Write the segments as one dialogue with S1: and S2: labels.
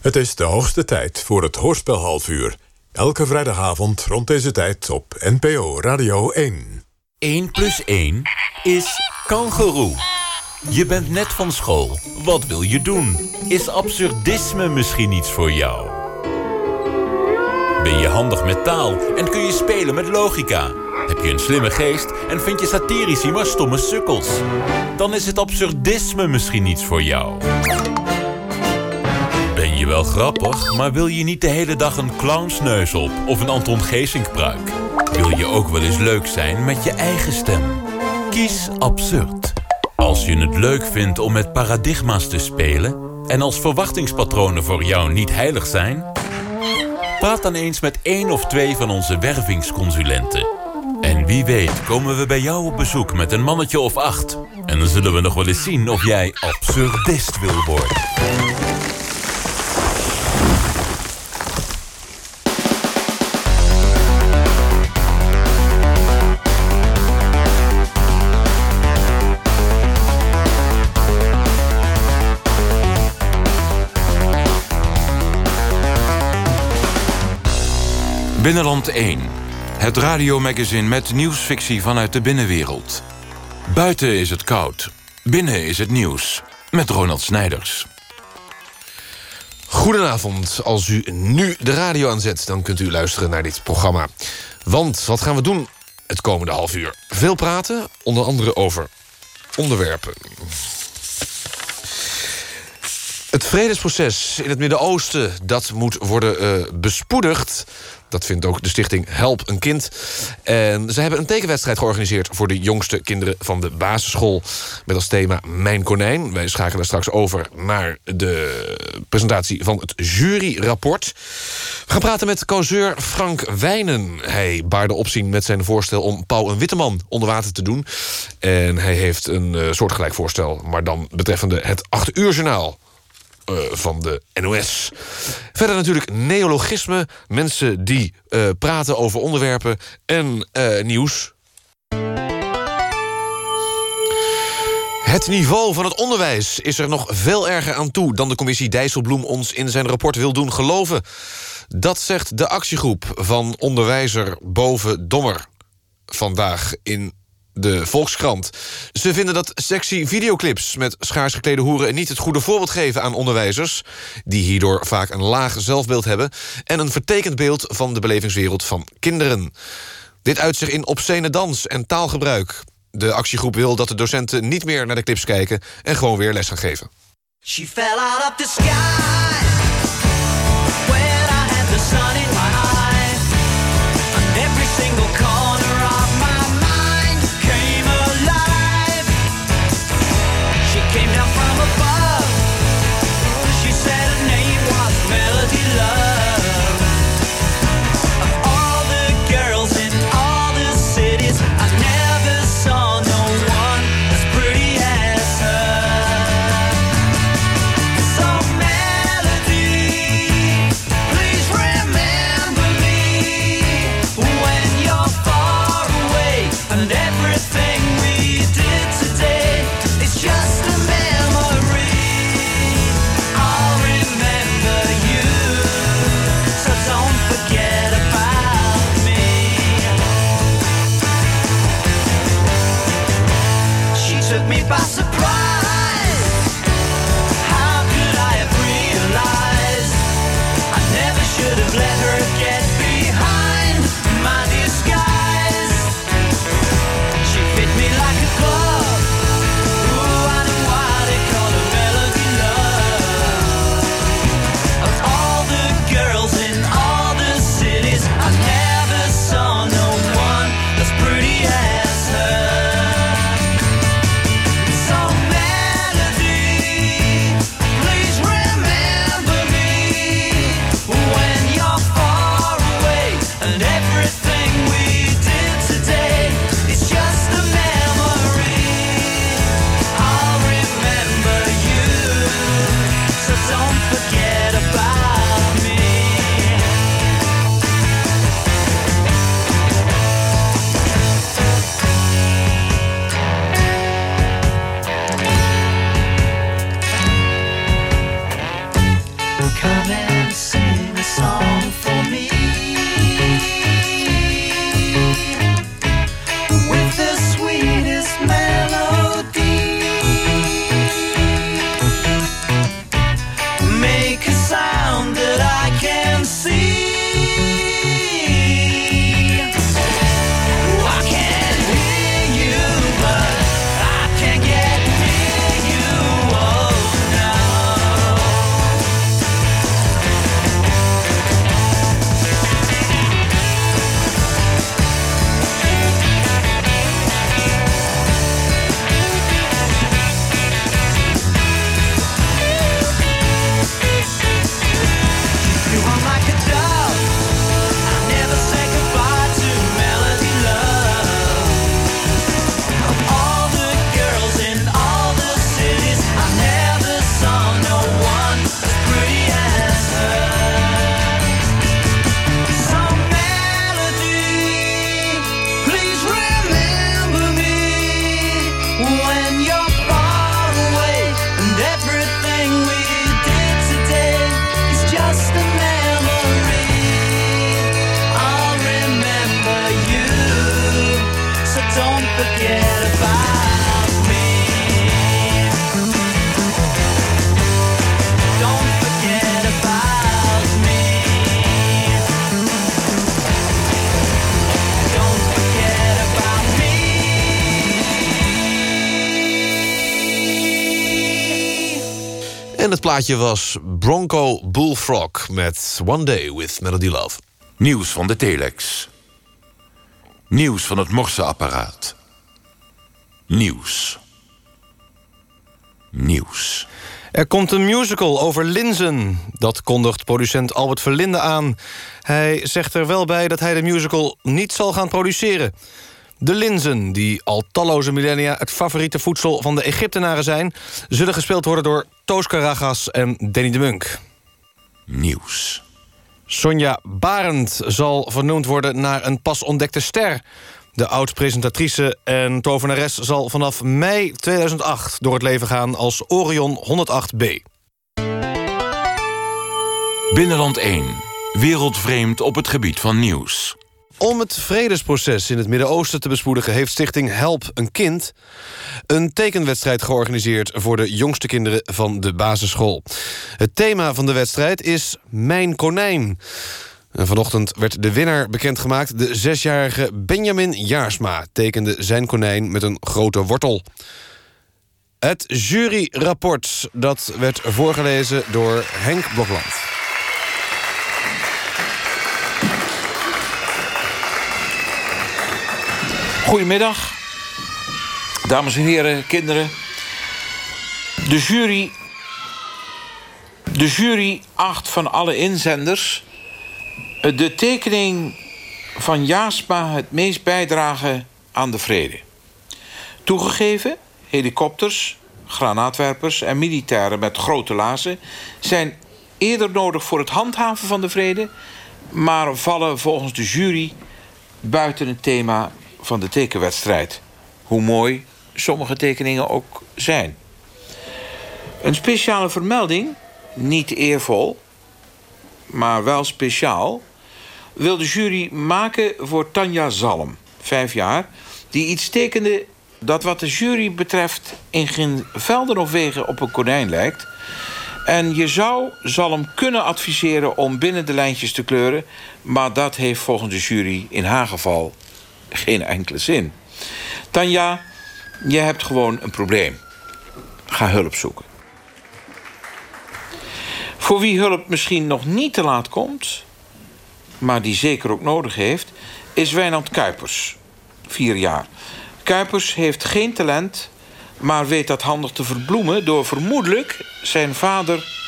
S1: Het is de hoogste tijd voor het Hoorspel half uur. Elke vrijdagavond rond deze tijd op NPO Radio 1.
S2: 1 plus 1 is kangeroe. Je bent net van school. Wat wil je doen? Is absurdisme misschien iets voor jou? Ben je handig met taal en kun je spelen met logica? Heb je een slimme geest en vind je satirici maar stomme sukkels? Dan is het absurdisme misschien iets voor jou. Wel grappig, maar wil je niet de hele dag een clownsneus op of een Anton Geesink pruik? Wil je ook wel eens leuk zijn met je eigen stem? Kies absurd. Als je het leuk vindt om met paradigma's te spelen en als verwachtingspatronen voor jou niet heilig zijn, praat dan eens met één of twee van onze wervingsconsulenten. En wie weet komen we bij jou op bezoek met een mannetje of acht. En dan zullen we nog wel eens zien of jij absurdist wil worden. Binnenland 1. Het radiomagazine met nieuwsfictie vanuit de binnenwereld. Buiten is het koud. Binnen is het nieuws. Met Ronald Snijders.
S3: Goedenavond. Als u nu de radio aanzet, dan kunt u luisteren naar dit programma. Want wat gaan we doen het komende half uur? Veel praten, onder andere over onderwerpen. Het vredesproces in het Midden-Oosten dat moet worden uh, bespoedigd. Dat vindt ook de stichting Help een Kind. En ze hebben een tekenwedstrijd georganiseerd... voor de jongste kinderen van de basisschool. Met als thema Mijn Konijn. Wij schakelen straks over naar de presentatie van het juryrapport. We gaan praten met causeur Frank Wijnen. Hij baarde opzien met zijn voorstel om Pauw en Witteman onder water te doen. En hij heeft een uh, soortgelijk voorstel... maar dan betreffende het 8 uur journaal van de NOS. Verder natuurlijk neologisme. Mensen die uh, praten over onderwerpen en uh, nieuws. Het niveau van het onderwijs is er nog veel erger aan toe... dan de commissie Dijsselbloem ons in zijn rapport wil doen geloven. Dat zegt de actiegroep van onderwijzer Boven Dommer... vandaag in de Volkskrant. Ze vinden dat sexy videoclips met schaars geklede hoeren... niet het goede voorbeeld geven aan onderwijzers... die hierdoor vaak een laag zelfbeeld hebben... en een vertekend beeld van de belevingswereld van kinderen. Dit uit zich in obscene dans en taalgebruik. De actiegroep wil dat de docenten niet meer naar de clips kijken... en gewoon weer les gaan geven. We En het plaatje was Bronco Bullfrog met One Day with Melody Love.
S2: Nieuws van de telex. Nieuws van het morseapparaat. Nieuws. Nieuws.
S4: Er komt een musical over linzen. Dat kondigt producent Albert Verlinde aan. Hij zegt er wel bij dat hij de musical niet zal gaan produceren. De linzen, die al talloze millennia het favoriete voedsel van de Egyptenaren zijn... zullen gespeeld worden door Toos Karagas en Danny de Munk.
S2: Nieuws.
S4: Sonja Barend zal vernoemd worden naar een pas ontdekte ster. De oud-presentatrice en tovenares zal vanaf mei 2008 door het leven gaan als Orion 108b.
S2: Binnenland 1. Wereldvreemd op het gebied van nieuws.
S4: Om het vredesproces in het Midden-Oosten te bespoedigen... heeft stichting Help een Kind een tekenwedstrijd georganiseerd... voor de jongste kinderen van de basisschool. Het thema van de wedstrijd is Mijn Konijn. En vanochtend werd de winnaar bekendgemaakt. De zesjarige Benjamin Jaarsma tekende zijn konijn met een grote wortel. Het juryrapport dat werd voorgelezen door Henk Blokland.
S5: Goedemiddag, dames en heren, kinderen. De jury, de jury acht van alle inzenders de tekening van Jasma het meest bijdragen aan de vrede. Toegegeven, helikopters, granaatwerpers en militairen met grote lazen zijn eerder nodig voor het handhaven van de vrede, maar vallen volgens de jury buiten het thema van de tekenwedstrijd. Hoe mooi sommige tekeningen ook zijn. Een speciale vermelding, niet eervol, maar wel speciaal... wil de jury maken voor Tanja Zalm, vijf jaar... die iets tekende dat wat de jury betreft... in geen velden of wegen op een konijn lijkt... En je zou Zalm kunnen adviseren om binnen de lijntjes te kleuren... maar dat heeft volgens de jury in haar geval geen enkele zin. Tanja, je hebt gewoon een probleem. Ga hulp zoeken. Voor wie hulp misschien nog niet te laat komt... maar die zeker ook nodig heeft... is Wijnand Kuipers, vier jaar. Kuipers heeft geen talent... maar weet dat handig te verbloemen... door vermoedelijk zijn vader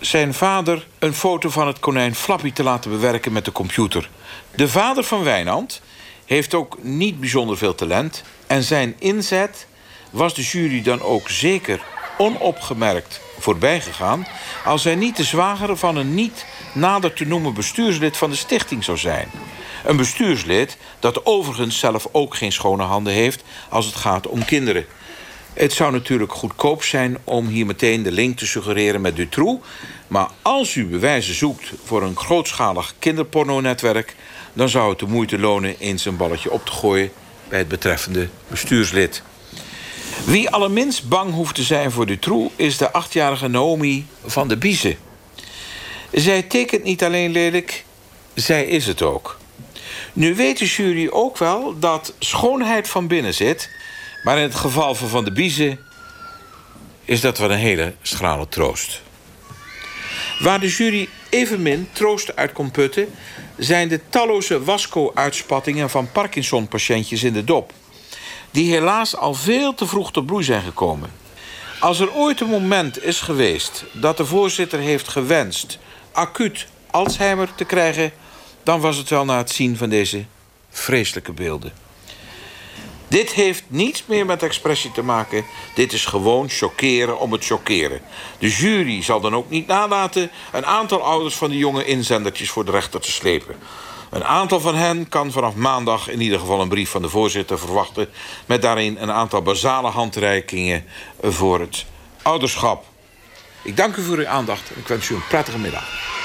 S5: zijn vader een foto van het konijn Flappy te laten bewerken met de computer. De vader van Wijnand heeft ook niet bijzonder veel talent... en zijn inzet was de jury dan ook zeker onopgemerkt voorbij gegaan... als hij niet de zwager van een niet nader te noemen bestuurslid van de stichting zou zijn. Een bestuurslid dat overigens zelf ook geen schone handen heeft... als het gaat om kinderen. Het zou natuurlijk goedkoop zijn om hier meteen de link te suggereren met Dutroux. Maar als u bewijzen zoekt voor een grootschalig kinderpornonetwerk... dan zou het de moeite lonen eens een balletje op te gooien... bij het betreffende bestuurslid. Wie allerminst bang hoeft te zijn voor Dutroux... is de achtjarige Naomi van de Biezen. Zij tekent niet alleen lelijk, zij is het ook. Nu weet de jury ook wel dat schoonheid van binnen zit... maar in het geval van Van de Biezen is dat wel een hele schrale troost. Waar de jury evenmin troost uit kon putten... zijn de talloze wasco-uitspattingen van Parkinson-patiëntjes in de dop... die helaas al veel te vroeg tot bloei zijn gekomen. Als er ooit een moment is geweest dat de voorzitter heeft gewenst... acuut Alzheimer te krijgen... dan was het wel na het zien van deze vreselijke beelden. Dit heeft niets meer met expressie te maken. Dit is gewoon chockeren om het chockeren. De jury zal dan ook niet nalaten... een aantal ouders van die jonge inzendertjes voor de rechter te slepen. Een aantal van hen kan vanaf maandag in ieder geval een brief van de voorzitter verwachten... met daarin een aantal basale handreikingen voor het ouderschap. Ik dank u voor uw aandacht en ik wens u een prettige middag.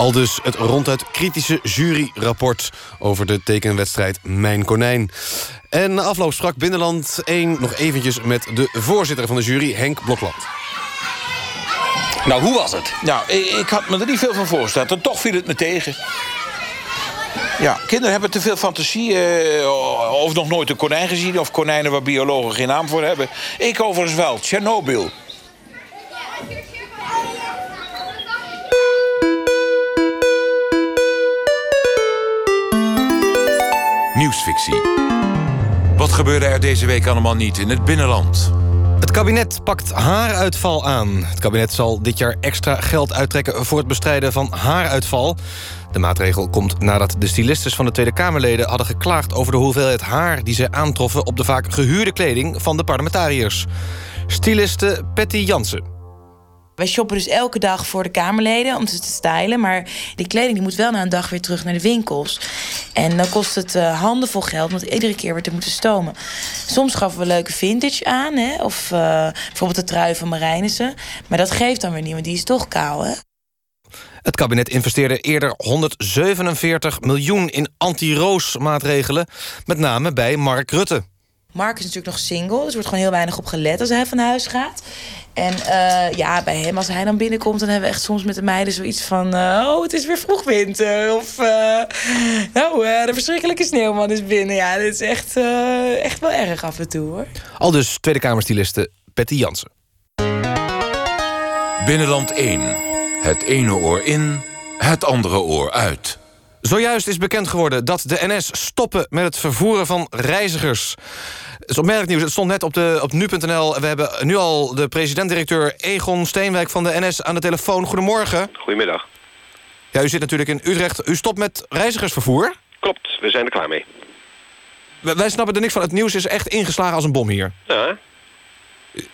S4: Al dus het ronduit kritische juryrapport over de tekenwedstrijd Mijn Konijn. En na afloop sprak Binnenland 1 nog eventjes met de voorzitter van de jury, Henk Blokland.
S6: Nou, hoe was het?
S5: Nou, ik, had me er niet veel van voorgesteld en toch viel het me tegen. Ja, kinderen hebben te veel fantasie. eh, of nog nooit een konijn gezien... of konijnen waar biologen geen naam voor hebben. Ik overigens wel. Tsjernobyl.
S2: Nieuwsfictie. Wat gebeurde er deze week allemaal niet in het binnenland?
S4: Het kabinet pakt haaruitval aan. Het kabinet zal dit jaar extra geld uittrekken voor het bestrijden van haaruitval. De maatregel komt nadat de stylistes van de Tweede Kamerleden hadden geklaagd over de hoeveelheid haar die ze aantroffen op de vaak gehuurde kleding van de parlementariërs. Styliste Patty Jansen.
S7: Wij shoppen dus elke dag voor de Kamerleden om ze te stylen. Maar die kleding die moet wel na een dag weer terug naar de winkels. En dan kost het uh, handenvol geld, want iedere keer wordt er moeten stomen. Soms schaffen we leuke vintage aan, hè? of uh, bijvoorbeeld de trui van Marijnissen. Maar dat geeft dan weer niet, want die is toch kaal, hè?
S4: Het kabinet investeerde eerder 147 miljoen in anti-roos-maatregelen... met name bij Mark Rutte.
S7: Mark is natuurlijk nog single, dus er wordt gewoon heel weinig op gelet als hij van huis gaat. En uh, ja, bij hem, als hij dan binnenkomt, dan hebben we echt soms met de meiden zoiets van: uh, Oh, het is weer vroeg winter. Of uh, Nou, de verschrikkelijke sneeuwman is binnen. Ja, dit is echt, echt wel erg af en toe hoor.
S4: Al dus Tweede Kamerstyliste Betty Jansen.
S2: Binnenland 1. Het ene oor in, het andere oor uit.
S4: Zojuist is bekend geworden dat de NS stoppen met het vervoeren van reizigers. Het is opmerkelijk nieuws. Het stond net op, de, op nu.nl. We hebben nu al de president-directeur Egon Steenwijk van de NS aan de telefoon. Goedemorgen.
S8: Goedemiddag.
S4: Ja, u zit natuurlijk in Utrecht. U stopt met reizigersvervoer?
S8: Klopt, we zijn er klaar mee.
S4: Wij snappen er niks van. Het nieuws is echt ingeslagen als een bom hier.
S8: Ja.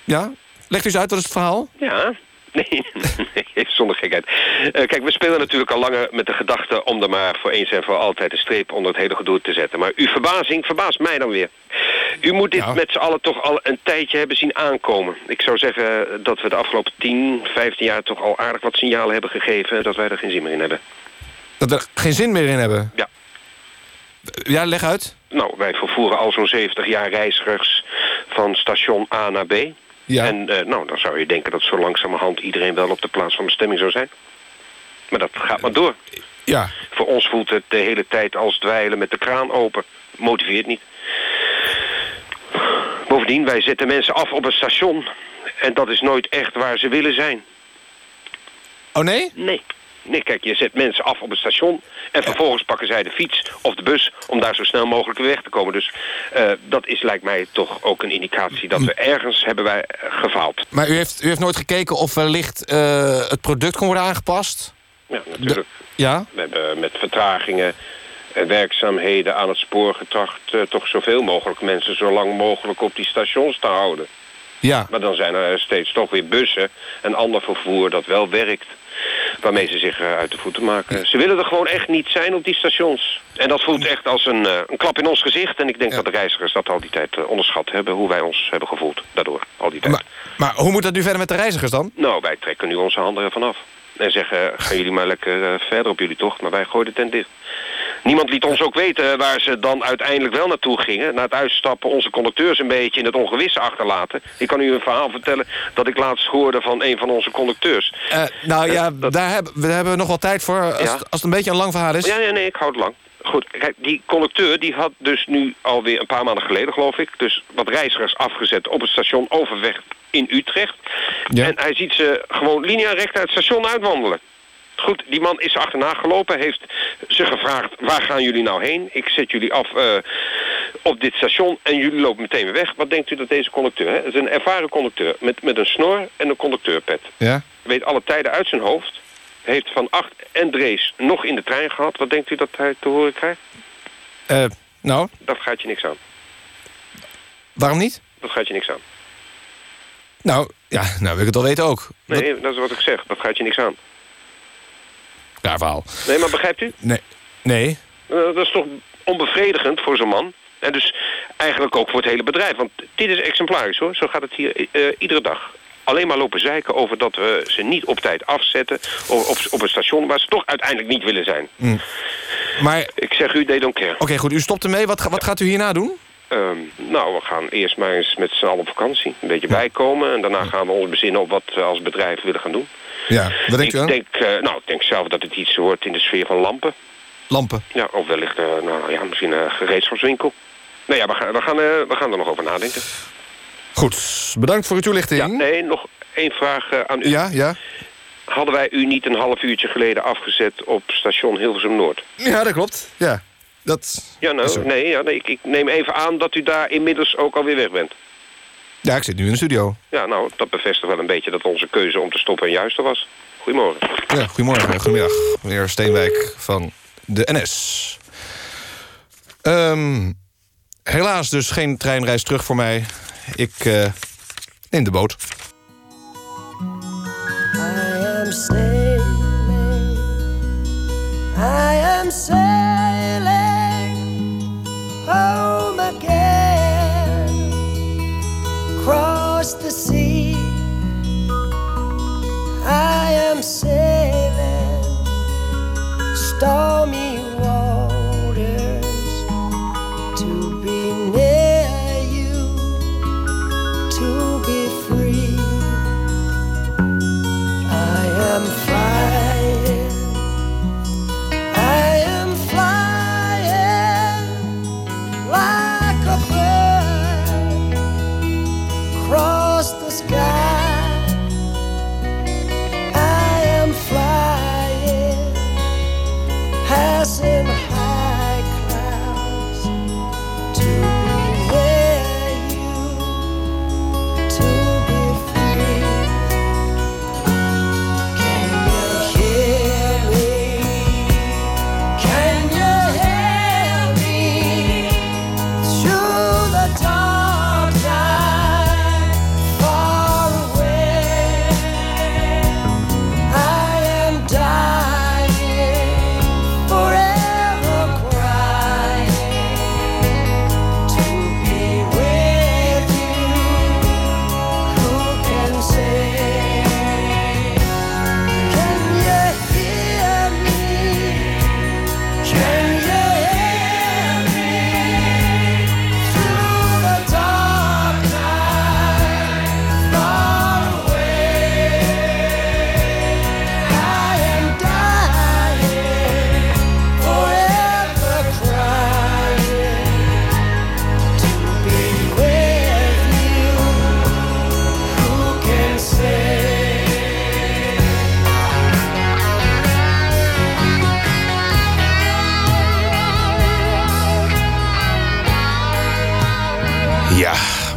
S4: Ja? Legt u eens uit, wat is het verhaal?
S8: Ja. Nee, nee, zonder gekheid. Uh, kijk, we spelen natuurlijk al langer met de gedachte... om er maar voor eens en voor altijd een streep onder het hele gedoe te zetten. Maar uw verbazing verbaast mij dan weer. U moet dit ja. met z'n allen toch al een tijdje hebben zien aankomen. Ik zou zeggen dat we de afgelopen 10, 15 jaar... toch al aardig wat signalen hebben gegeven... dat wij er geen zin meer in hebben.
S4: Dat we er geen zin meer in hebben?
S8: Ja.
S4: Ja, leg uit.
S8: Nou, wij vervoeren al zo'n 70 jaar reizigers van station A naar B...
S4: Ja.
S8: En uh, nou, dan zou je denken dat zo langzamerhand iedereen wel op de plaats van bestemming zou zijn. Maar dat gaat maar door.
S4: Ja.
S8: Voor ons voelt het de hele tijd als dweilen met de kraan open. Motiveert niet. Bovendien, wij zetten mensen af op een station. En dat is nooit echt waar ze willen zijn.
S4: Oh nee?
S8: Nee. Nee, kijk, je zet mensen af op het station... en vervolgens pakken zij de fiets of de bus... om daar zo snel mogelijk weer weg te komen. Dus uh, dat is, lijkt mij, toch ook een indicatie... dat we ergens hebben wij gefaald.
S4: Maar u heeft, u heeft nooit gekeken of wellicht uh, het product kon worden aangepast?
S8: Ja, natuurlijk.
S4: De, ja?
S8: We hebben met vertragingen en werkzaamheden aan het spoor getracht... Uh, toch zoveel mogelijk mensen zo lang mogelijk op die stations te houden.
S4: Ja.
S8: Maar dan zijn er steeds toch weer bussen en ander vervoer dat wel werkt. Waarmee ze zich eh, uit de voeten maken. Ze willen er gewoon echt niet zijn op die stations. En dat voelt echt als een, eh, een klap in ons gezicht. En ik denk dat de reizigers dat al die tijd eh, onderschat hebben... hoe wij ons hebben gevoeld daardoor, al die tijd.
S4: Maar, maar hoe moet dat nu verder met de reizigers dan?
S8: Nou, wij trekken nu onze handen ervan af. En zeggen, gaan jullie maar lekker verder op jullie tocht, maar wij gooien de tent dicht. Niemand liet ons ook weten waar ze dan uiteindelijk wel naartoe gingen. Na het uitstappen onze conducteurs een beetje in het ongewisse achterlaten. Ik kan u een verhaal vertellen dat ik laatst hoorde van een van onze conducteurs.
S4: Eh, nou ja,
S8: dat-
S4: daar, hebben, daar hebben we nog wel tijd voor. Als,
S8: Ja.
S4: het- als het een beetje een lang verhaal is.
S8: Ja, ja, nee, ik hou het lang. Goed, kijk, die conducteur die had dus nu alweer een paar maanden geleden, geloof ik... dus wat reizigers afgezet op het station Overweg in Utrecht.
S4: Ja.
S8: En hij ziet ze gewoon linearecht uit het station uitwandelen. Goed, die man is er achterna gelopen, heeft ze gevraagd... waar gaan jullie nou heen? Ik zet jullie af eh, op dit station en jullie lopen meteen weer weg. Wat denkt u dat deze conducteur, hè? Het is een ervaren conducteur met, met een snor en een conducteurpet
S4: Ja?
S8: weet alle tijden uit zijn hoofd. Heeft van acht en Drees nog in de trein gehad. Wat denkt u dat hij te horen krijgt?
S4: Eh, nou,
S8: Dat gaat je niks aan.
S4: waarom niet?
S8: Dat gaat je niks aan.
S4: Nou, ja, nou wil ik het al weten ook.
S8: Nee, dat is wat ik zeg. Dat gaat je niks aan.
S4: Raar verhaal.
S8: Nee, maar begrijpt u?
S4: Nee. Nee.
S8: Eh, dat is toch onbevredigend voor zo'n man. En dus eigenlijk ook voor het hele bedrijf. Want dit is exemplarisch hoor. Zo gaat het hier eh, iedere dag. Alleen maar lopen zeiken over dat we ze niet op tijd afzetten... Op, op, op een station waar ze toch uiteindelijk niet willen zijn.
S4: Maar,
S8: Ik zeg u, they don't care.
S4: oké, goed, u stopt ermee. Wat, wat gaat u hierna doen?
S8: Ehm, nou, we gaan eerst maar eens met z'n allen op vakantie. Een beetje bijkomen. En daarna gaan we ons bezinnen op wat we als bedrijf willen gaan doen.
S4: Ja, wat denkt u
S8: ik
S4: aan?
S8: denk, eh, nou, ik denk zelf dat het iets hoort in de sfeer van lampen.
S4: Lampen.
S8: Ja, of wellicht, eh, nou ja, misschien een gereedschapswinkel. Nou ja, we gaan, we, gaan, eh, we gaan er nog over nadenken.
S4: Goed, bedankt voor uw toelichting.
S8: Ja, nee, nog één vraag eh, aan u.
S4: ja, ja.
S8: Hadden wij u niet een half uurtje geleden afgezet op station Hilversum Noord?
S4: Ja, dat klopt. Ja, dat...
S8: Ja, nou, nee, ja, nee ik, ik neem even aan dat u daar inmiddels ook alweer weg bent.
S4: Ja, ik zit nu in de studio.
S8: Ja, nou, dat bevestigt wel een beetje dat onze keuze om te stoppen een juiste was. Goedemorgen.
S4: Ja, goedemorgen, goedemiddag. Meneer Steenwijk van de NS. Ehm, helaas dus geen treinreis terug voor mij. Ik eh, neem de boot.
S6: I am sailing, I am sailing stormy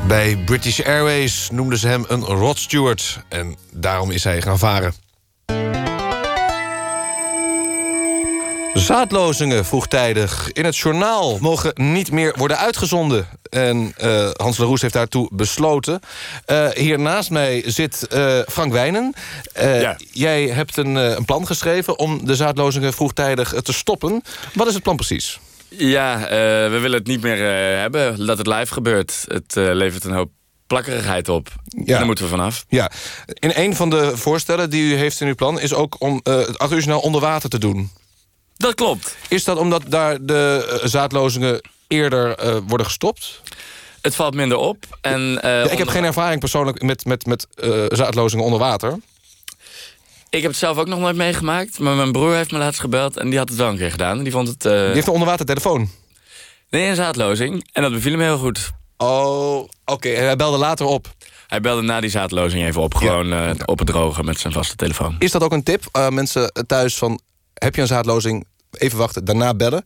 S3: bij British Airways noemden ze hem een Rod Stewart. En daarom is hij gaan varen. Zaadlozingen vroegtijdig in het journaal mogen niet meer worden uitgezonden.
S4: En eh, Hans Leroes heeft daartoe besloten. Eh, hier naast mij zit eh, Frank Wijnen.
S9: Ja.
S4: Jij hebt een, een plan geschreven om de zaadlozingen vroegtijdig te stoppen. Wat is het plan precies?
S9: Ja, eh, we willen het niet meer eh, hebben dat het live gebeurt. Het eh, levert een hoop plakkerigheid op.
S4: Ja.
S9: En daar moeten we vanaf.
S4: Ja, in een van de voorstellen die u heeft in uw plan... is ook om het 8 uur snel onder water te doen.
S9: Dat klopt.
S4: Is dat omdat daar de zaadlozingen eerder worden gestopt?
S9: Het valt minder op. En,
S4: Ja, ik heb geen ervaring persoonlijk met, met, met zaadlozingen onder water.
S9: Ik heb het zelf ook nog nooit meegemaakt. Maar mijn broer heeft me laatst gebeld en die had het wel een keer gedaan. Die vond het... eh,
S4: Die heeft een onderwatertelefoon.
S9: Nee, een zaadlozing. En dat beviel hem heel goed.
S4: Oh, oké. En hij belde later op.
S9: Hij belde na die zaadlozing even op. Gewoon eh, op het droge met zijn vaste telefoon.
S4: Is dat ook een tip aan mensen thuis van... heb je een zaadlozing, even wachten, daarna bellen?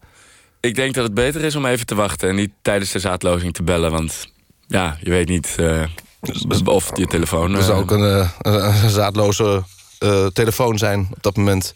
S9: Ik denk dat het beter is om even te wachten en niet tijdens de zaadlozing te bellen. Want ja, je weet niet eh, of je telefoon...
S4: Dat
S9: eh,
S4: ook een zaadloze eh, telefoon zijn op dat moment.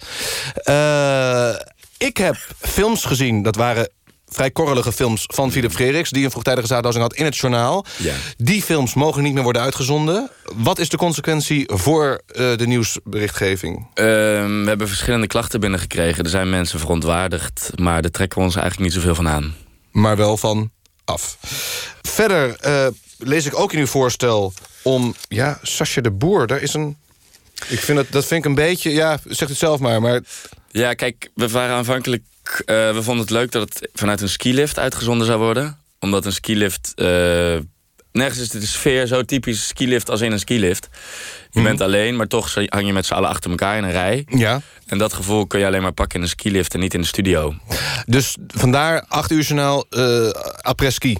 S4: Eh, ik heb films gezien, dat waren vrij korrelige films van Philip Frederiks... die een vroegtijdige zaadlozing had in het journaal.
S9: Ja.
S4: Die films mogen niet meer worden uitgezonden. Wat is de consequentie voor eh, de nieuwsberichtgeving?
S9: Ehm, we hebben verschillende klachten binnengekregen. Er zijn mensen verontwaardigd, maar daar trekken we ons eigenlijk niet zoveel van aan.
S4: maar wel van af. Verder eh, lees ik ook in uw voorstel om... Ja, Sascha de Boer, daar is een... Ik vind dat, dat vind ik een beetje... Ja, zeg het zelf maar, maar...
S9: Ja, kijk, we waren aanvankelijk... eh, we vonden het leuk dat het vanuit een skilift uitgezonden zou worden. Omdat een skilift... eh, nergens is de sfeer zo typisch skilift als in een skilift. Je bent alleen, maar toch hang je met z'n allen achter elkaar in een rij.
S4: Ja,
S9: En dat gevoel kun je alleen maar pakken in een skilift en niet in de studio.
S4: dus vandaar 8 uur journaal uh, après ski.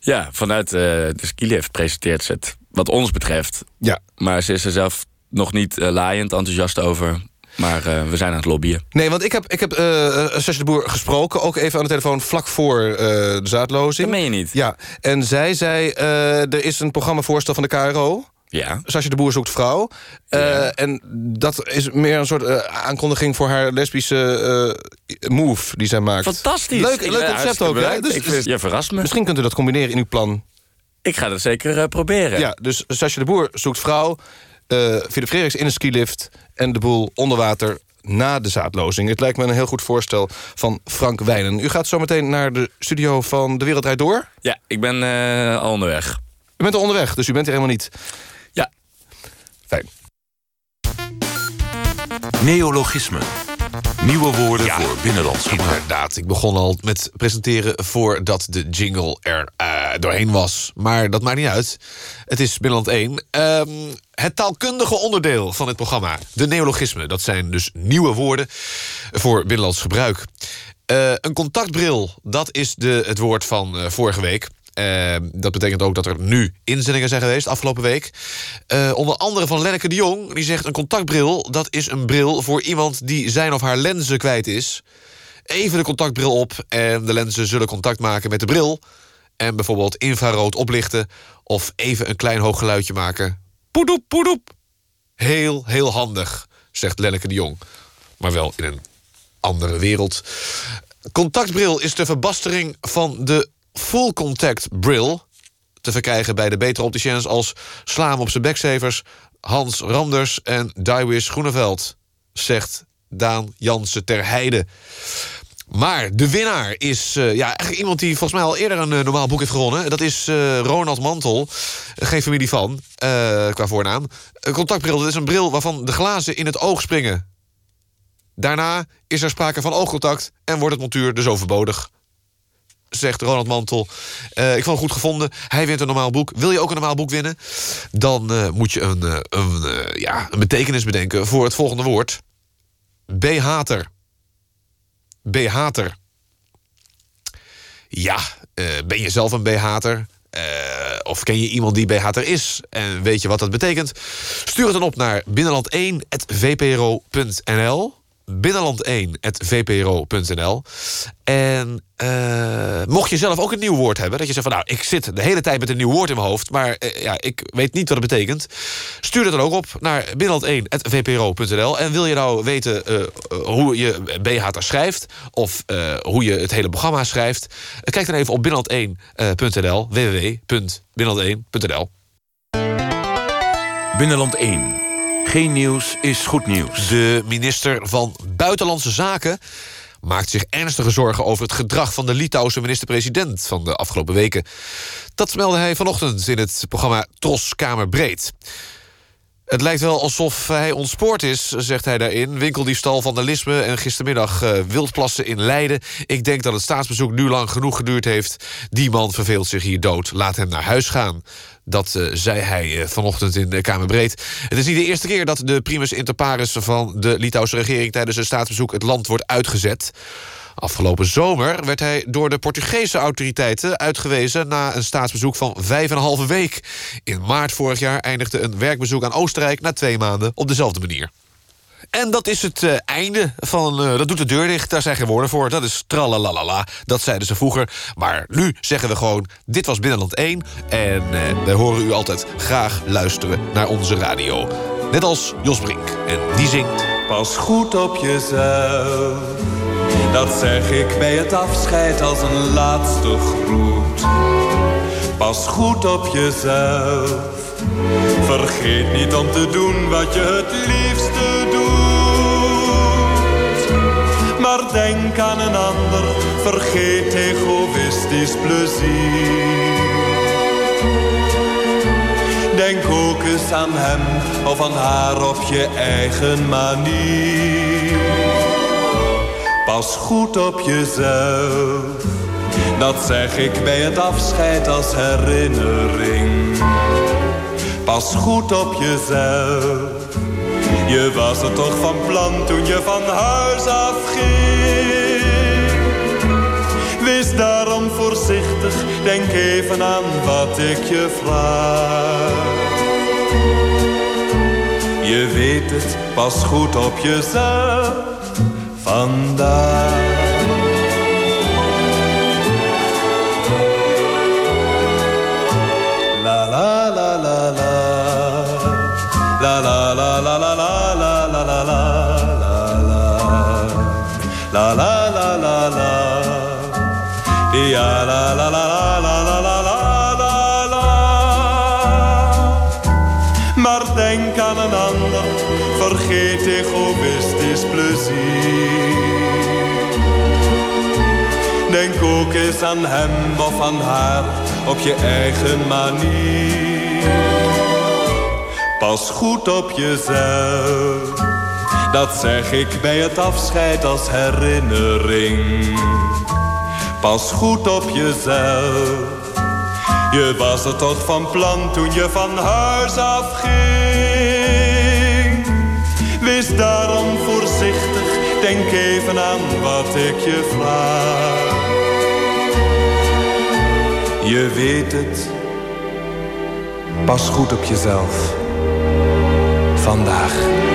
S9: Ja, vanuit eh, de skilift presenteert ze het. Wat ons betreft.
S4: Ja.
S9: Maar ze is er zelf nog niet eh, laaiend enthousiast over. Maar eh, we zijn aan het lobbyen.
S4: Nee, want ik heb, ik heb uh, de Boer gesproken, ook even aan de telefoon vlak voor uh, de zaadlozing.
S9: Dat meen je niet.
S4: Ja, en zij zei, er is een programmavoorstel van de KRO.
S9: Ja.
S4: Sascha de Boer zoekt vrouw. Ja. En dat is meer een soort aankondiging voor haar lesbische move die zij maakt.
S9: Fantastisch.
S4: Leuk, leuk concept ook, hè?
S9: Dus, dus, je verrast me.
S4: Misschien kunt u dat combineren in uw plan.
S9: Ik ga dat zeker proberen.
S4: Ja, dus Sascha de Boer zoekt vrouw. Uh, Philip Frederiks in een skilift. En de boel onder water na de zaadlozing. Het lijkt me een heel goed voorstel van Frank Wijnen. U gaat zo meteen naar de studio van De Wereld Door?
S9: Ja, ik ben uh, al onderweg.
S4: U bent al onderweg, dus u bent er helemaal niet.
S9: Ja.
S4: Fijn.
S2: Neologismen. Nieuwe woorden ja, voor binnenlands gebruik.
S3: Inderdaad, ik begon al met presenteren voordat de jingle er uh, doorheen was. Maar dat maakt niet uit. Het is Binnenland 1. Um, het taalkundige onderdeel van het programma. De neologismen, dat zijn dus nieuwe woorden voor binnenlands gebruik. Uh, een contactbril, dat is de, het woord van uh, vorige week. Uh, dat betekent ook dat er nu inzendingen zijn geweest afgelopen week. Uh, onder andere van Lenneke de Jong. Die zegt een contactbril, dat is een bril voor iemand die zijn of haar lenzen kwijt is. Even de contactbril op en de lenzen zullen contact maken met de bril. En bijvoorbeeld infrarood oplichten of even een klein hoog geluidje maken. Poedoep, poedoep. Heel, heel handig, zegt Lenneke de Jong. Maar wel in een andere wereld. Contactbril is de verbastering van de full contact bril te verkrijgen bij de betere opticiens als Slaam op zijn beksevers, Hans Randers en Daiwis Groeneveld, zegt Daan Jansen ter Heide. Maar de winnaar is uh, ja, eigenlijk iemand die volgens mij al eerder een uh, normaal boek heeft gewonnen. Dat is uh, Ronald Mantel. Geen familie van, qua voornaam. Een contactbril, dat is een bril waarvan de glazen in het oog springen. Daarna is er sprake van oogcontact en wordt het montuur dus overbodig zegt Ronald Mantel. Uh, ik vond het goed gevonden. Hij wint een normaal boek. Wil je ook een normaal boek winnen? Dan uh, moet je een, uh, een, ja, een betekenis bedenken voor het volgende woord. Behater. Behater. Ja, ben je zelf een behater? of ken je iemand die behater is? En weet je wat dat betekent? Stuur het dan op naar binnenland1.vpro.nl binnenland1.vpro.nl. En eh, mocht je zelf ook een nieuw woord hebben... dat je zegt van nou, ik zit de hele tijd met een nieuw woord in mijn hoofd... maar eh, ja, ik weet niet wat het betekent... stuur het dan ook op naar binnenland1.vpro.nl. En wil je nou weten eh, hoe je BH daar schrijft... of hoe je het hele programma schrijft... kijk dan even op binnenland1.nl. www.binnenland1.nl.
S2: Binnenland 1. Geen nieuws is goed nieuws.
S3: De minister van Buitenlandse Zaken maakt zich ernstige zorgen over het gedrag van de Litouwse minister-president van de afgelopen weken. Dat meldde hij vanochtend in het programma Tros Kamerbreed. Het lijkt wel alsof hij ontspoord is, zegt hij daarin. Winkeldiefstal, vandalisme en gistermiddag eh, wildplassen in Leiden. Ik denk dat het staatsbezoek nu lang genoeg geduurd heeft. Die man verveelt zich hier dood. Laat hem naar huis gaan. Dat eh, zei hij eh, vanochtend in de Kamerbreed. Het is niet de eerste keer dat de primus inter pares van de Litouwse regering... tijdens een staatsbezoek het land wordt uitgezet. Afgelopen zomer werd hij door de Portugese autoriteiten uitgewezen... na een staatsbezoek van vijf en een halve week. In maart vorig jaar eindigde een werkbezoek aan Oostenrijk... na twee maanden op dezelfde manier. En dat is het eh, einde van... eh, dat doet de deur dicht, daar zijn geen woorden voor. Dat is tralalala, dat zeiden ze vroeger. Maar nu zeggen we gewoon, dit was Binnenland 1... en wij horen u altijd graag luisteren naar onze radio. Net als Jos Brink. En die zingt...
S10: Pas goed op jezelf. Dat zeg ik bij het afscheid als een laatste groet. Pas goed op jezelf. Vergeet niet om te doen wat je het liefste doet. Maar denk aan een ander, vergeet egoïstisch plezier. Denk ook eens aan hem of aan haar op je eigen manier. Pas goed op jezelf, dat zeg ik bij het afscheid als herinnering. Pas goed op jezelf, je was er toch van plan toen je van huis afging. Wees daarom voorzichtig, denk even aan wat ik je vraag. Je weet het, pas goed op jezelf vandaag. La la la la la. La la la la la la la la la la la la. La la la la la la vergeet egoïstisch plezier. Denk ook eens aan hem of aan haar op je eigen manier. Pas goed op jezelf, dat zeg ik bij het afscheid als herinnering. Pas goed op jezelf, je was er toch van plan toen je van huis afging. Wat ik je vraag. Je weet het, pas goed op jezelf. Vandaag.